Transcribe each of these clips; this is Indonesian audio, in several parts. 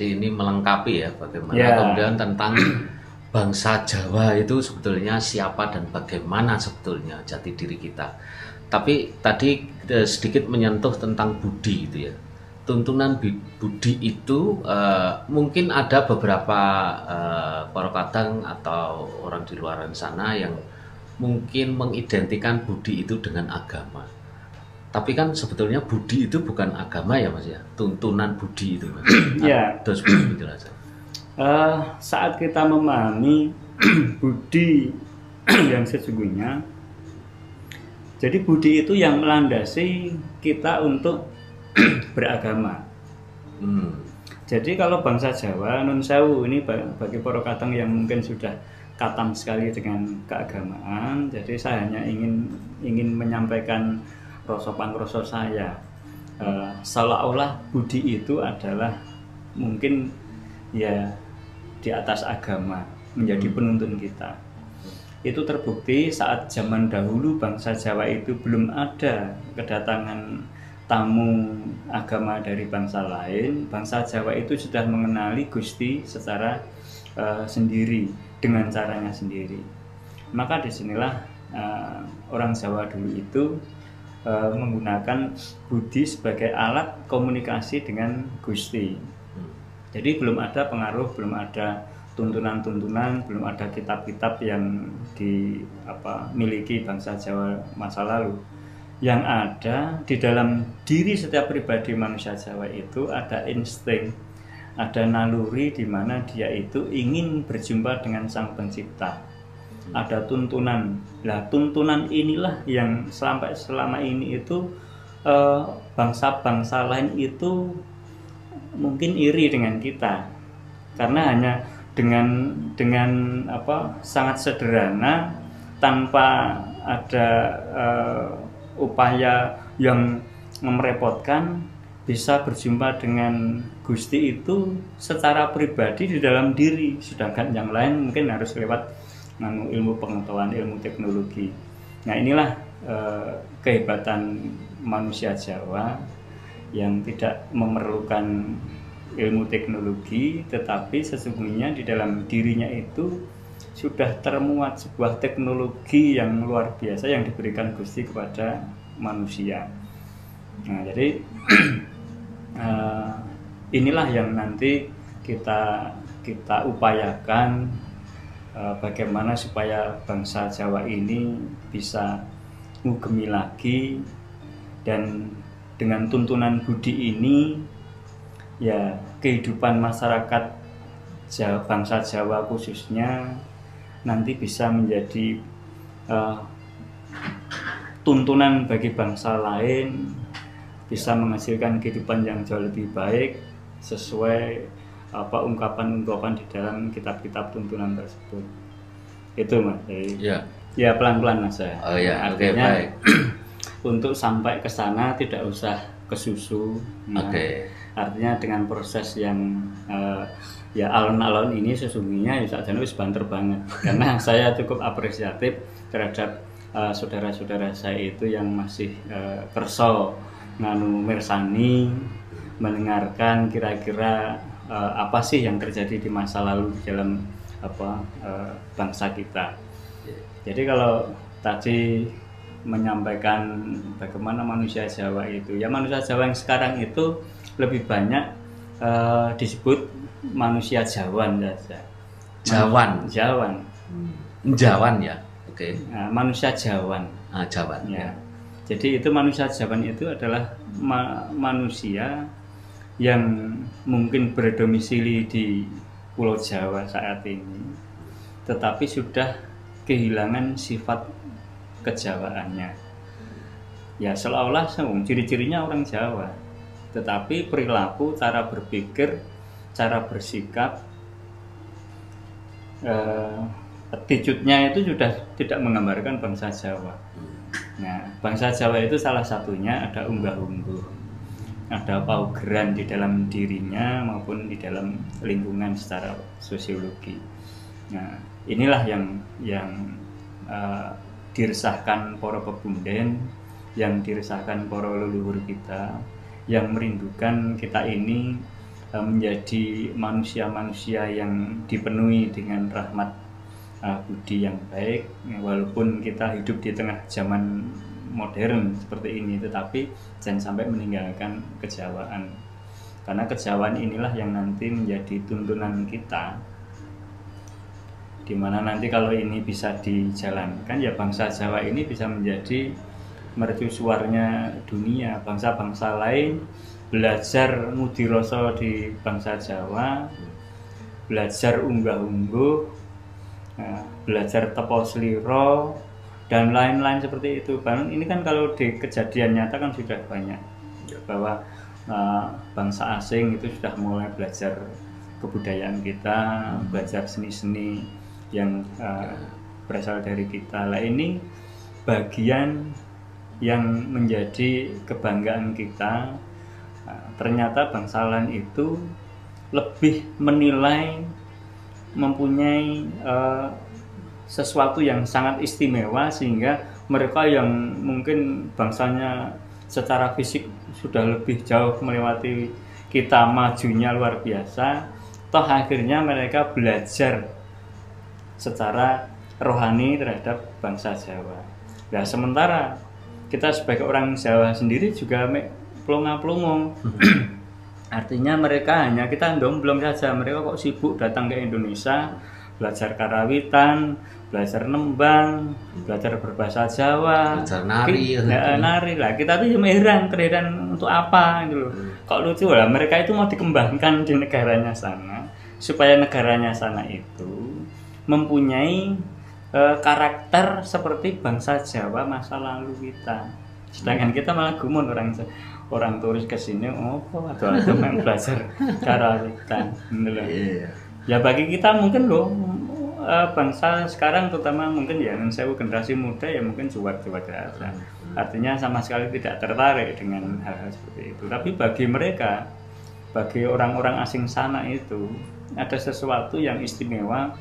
Jadi ini melengkapi ya bagaimana Ya. kemudian tentang bangsa Jawa itu sebetulnya siapa dan bagaimana sebetulnya jati diri kita. Tapi tadi eh, sedikit menyentuh tentang budi itu ya. Tuntunan budi itu eh, mungkin ada beberapa para kadang atau orang di luar sana yang mungkin mengidentikan budi itu dengan agama. Tapi kan sebetulnya budi itu bukan agama ya mas ya, tuntunan budi itu mas. Ya. Terus penjelasan. Eh, saat kita memahami budi yang sesungguhnya, jadi budi itu yang melandasi kita untuk beragama. Hmm. Jadi kalau bangsa Jawa, Nun Sewu ini ba- bagi para kadang yang mungkin sudah katam sekali dengan keagamaan, jadi saya hanya ingin ingin menyampaikan rasa pangrasa saya. Eh, seolah-olah budi itu adalah mungkin ya di atas agama menjadi penuntun kita. Itu terbukti saat zaman dahulu bangsa Jawa itu belum ada kedatangan tamu agama dari bangsa lain. Bangsa Jawa itu sudah mengenali Gusti secara eh, sendiri dengan caranya sendiri. Maka di sinilah eh, orang Jawa dulu itu eh, menggunakan budi sebagai alat komunikasi dengan Gusti. Jadi belum ada pengaruh, belum ada tuntunan-tuntunan, belum ada kitab-kitab yang di apa miliki bangsa Jawa masa lalu. Yang ada di dalam diri setiap pribadi manusia Jawa itu ada insting, ada naluri di mana dia itu ingin berjumpa dengan Sang Pencipta. Ada tuntunan. Lah tuntunan inilah yang sampai selama ini itu eh, bangsa-bangsa lain itu mungkin iri dengan kita karena hanya dengan dengan apa sangat sederhana tanpa ada eh, upaya yang merepotkan bisa berjumpa dengan Gusti itu secara pribadi di dalam diri sedangkan yang lain mungkin harus lewat nganu ilmu pengetahuan ilmu teknologi nah inilah eh, kehebatan manusia Jawa yang tidak memerlukan ilmu teknologi tetapi sesungguhnya di dalam dirinya itu sudah termuat sebuah teknologi yang luar biasa yang diberikan Gusti kepada manusia. Nah, jadi eh, inilah yang nanti kita kita upayakan eh, bagaimana supaya bangsa Jawa ini bisa ngugemi lagi dan dengan tuntunan budi ini ya kehidupan masyarakat Jawa, bangsa Jawa khususnya nanti bisa menjadi eh, tuntunan bagi bangsa lain bisa menghasilkan kehidupan yang jauh lebih baik sesuai apa ungkapan-ungkapan di dalam kitab-kitab tuntunan tersebut itu mas jadi Ya. ya pelan-pelan mas ya Oh ya, artinya baik. untuk sampai ke sana tidak usah ke susu ya. Oke. artinya dengan proses yang eh, ya alon-alon ini sesungguhnya ya saat wis banter banget karena saya cukup apresiatif terhadap eh, saudara-saudara saya itu yang masih eh, kerso nganu mirsani mendengarkan kira-kira eh, apa sih yang terjadi di masa lalu di dalam apa eh, bangsa kita jadi kalau tadi menyampaikan bagaimana manusia Jawa itu, ya manusia Jawa yang sekarang itu lebih banyak eh, disebut manusia Jawan saja. Jawan. Jawan. Jawan ya. Oke. Nah, manusia Jawan. Ah, Jawan. Ya. Jadi itu manusia Jawan itu adalah ma- manusia yang mungkin berdomisili di Pulau Jawa saat ini, tetapi sudah kehilangan sifat kejawaannya. Ya seolah-olah ciri-cirinya orang Jawa, tetapi perilaku, cara berpikir, cara bersikap, eh, attitude-nya itu sudah tidak menggambarkan bangsa Jawa. Nah, bangsa Jawa itu salah satunya ada unggah-ungguh, ada paugeran di dalam dirinya maupun di dalam lingkungan secara sosiologi. Nah, inilah yang yang eh, diresahkan para pebunden, yang diresahkan para leluhur kita, yang merindukan kita ini uh, menjadi manusia-manusia yang dipenuhi dengan rahmat uh, budi yang baik walaupun kita hidup di tengah zaman modern seperti ini tetapi jangan sampai meninggalkan kejawaan karena kejawaan inilah yang nanti menjadi tuntunan kita di mana nanti kalau ini bisa dijalankan ya bangsa Jawa ini bisa menjadi mercusuarnya dunia bangsa-bangsa lain belajar mudiroso di bangsa Jawa belajar unggah-ungguh nah, belajar tepo seliro dan lain-lain seperti itu. Bang ini kan kalau di kejadian nyata kan sudah banyak. Bahwa uh, bangsa asing itu sudah mulai belajar kebudayaan kita belajar seni-seni yang uh, berasal dari kita. Lah ini bagian yang menjadi kebanggaan kita. Uh, ternyata bangsalan itu lebih menilai mempunyai uh, sesuatu yang sangat istimewa sehingga mereka yang mungkin bangsanya secara fisik sudah lebih jauh melewati kita majunya luar biasa toh akhirnya mereka belajar secara rohani terhadap bangsa Jawa. Nah sementara kita sebagai orang Jawa sendiri juga pelongo-pelongo artinya mereka hanya kita belum saja mereka kok sibuk datang ke Indonesia belajar karawitan belajar nembang, belajar berbahasa Jawa, belajar nari, ya, ya, nari lah. Kita tuh cuma heran, terheran untuk apa gitu loh. Hmm. Kok lucu lah, mereka itu mau dikembangkan di negaranya sana supaya negaranya sana itu mempunyai uh, karakter seperti bangsa Jawa masa lalu kita. Sedangkan kita malah gumun orang orang turis ke sini, oh, atau atau main belajar karawitan, gitu loh. Yeah. Ya bagi kita mungkin loh uh, bangsa sekarang terutama mungkin ya saya generasi muda ya mungkin cuek-cuek saja. Artinya sama sekali tidak tertarik dengan hal-hal seperti itu. Tapi bagi mereka, bagi orang-orang asing sana itu ada sesuatu yang istimewa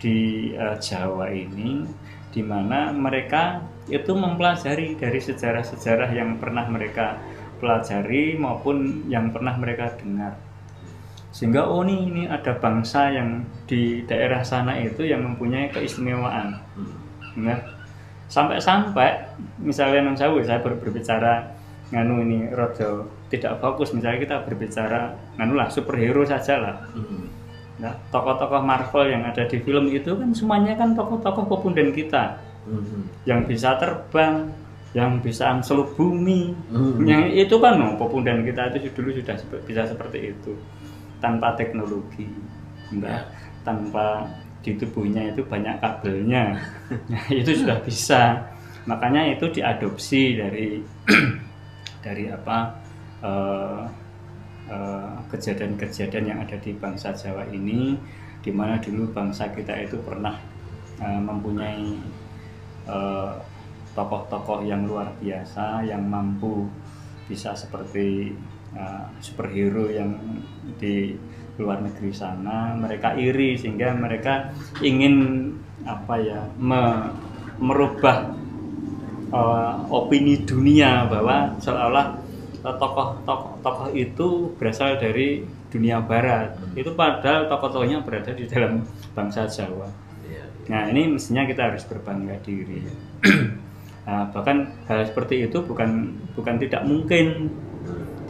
di uh, Jawa ini di mana mereka itu mempelajari dari sejarah-sejarah yang pernah mereka pelajari maupun yang pernah mereka dengar sehingga oh ini ini ada bangsa yang di daerah sana itu yang mempunyai keistimewaan hmm. ya sampai-sampai misalnya non saya saya ber berbicara nganu ini rojo tidak fokus misalnya kita berbicara nganu lah superhero saja lah hmm. nah tokoh-tokoh Marvel yang ada di film itu kan semuanya kan tokoh-tokoh popunden kita hmm. yang bisa terbang yang bisa seluk bumi hmm. yang itu kan no, popunden kita itu dulu sudah bisa seperti itu tanpa teknologi. Enggak ya. tanpa di tubuhnya itu banyak kabelnya. Nah, itu sudah bisa. Makanya itu diadopsi dari dari apa kejadian eh, kejadian-kejadian yang ada di bangsa Jawa ini di mana dulu bangsa kita itu pernah uh, mempunyai tokoh-tokoh uh, yang luar biasa yang mampu bisa seperti uh, superhero yang di luar negeri sana mereka iri sehingga mereka ingin apa ya me, merubah uh, opini dunia bahwa seolah-olah tokoh-tokoh tokoh itu berasal dari dunia barat hmm. itu padahal tokoh-tokohnya berada di dalam bangsa Jawa yeah. nah ini mestinya kita harus berbangga diri yeah. nah, bahkan hal seperti itu bukan bukan tidak mungkin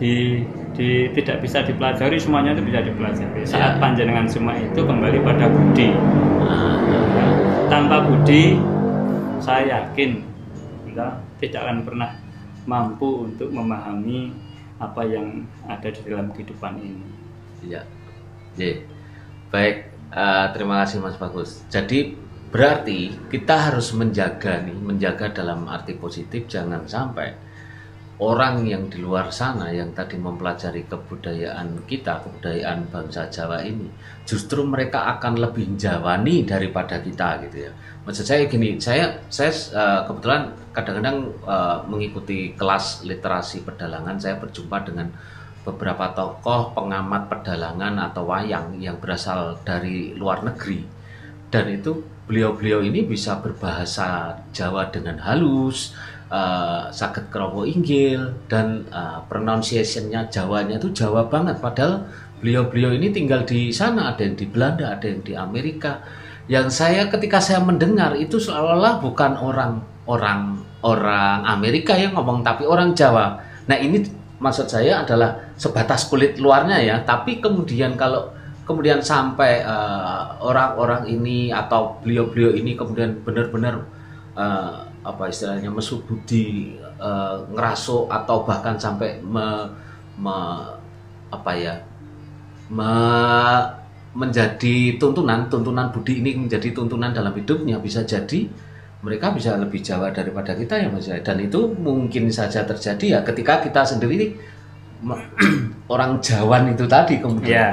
di, di tidak bisa dipelajari semuanya itu bisa dipelajari. Saat ya. panjenengan semua itu kembali pada budi. Ya. tanpa budi saya yakin kita tidak akan pernah mampu untuk memahami apa yang ada di dalam kehidupan ini. Ya ya baik uh, terima kasih Mas Bagus. Jadi berarti kita harus menjaga nih menjaga dalam arti positif jangan sampai orang yang di luar sana yang tadi mempelajari kebudayaan kita, kebudayaan bangsa Jawa ini, justru mereka akan lebih jawani daripada kita gitu ya. Maksud saya gini, saya saya uh, kebetulan kadang-kadang uh, mengikuti kelas literasi pedalangan, saya berjumpa dengan beberapa tokoh pengamat pedalangan atau wayang yang berasal dari luar negeri. Dan itu beliau-beliau ini bisa berbahasa Jawa dengan halus, uh, sakit kerowo inggil dan uh, pronunciationnya Jawanya itu Jawa banget padahal beliau-beliau ini tinggal di sana, ada yang di Belanda, ada yang di Amerika. Yang saya ketika saya mendengar itu seolah-olah bukan orang orang orang Amerika yang ngomong tapi orang Jawa. Nah, ini maksud saya adalah sebatas kulit luarnya ya, tapi kemudian kalau kemudian sampai eh, orang-orang ini atau beliau-beliau ini kemudian benar-benar eh, apa istilahnya mesuk budi eh, ngeraso atau bahkan sampai me, me- apa ya me- menjadi tuntunan tuntunan budi ini menjadi tuntunan dalam hidupnya. Bisa jadi mereka bisa lebih Jawa daripada kita ya Mas Yai. dan itu mungkin saja terjadi ya ketika kita sendiri orang Jawan itu tadi kemudian. Ya,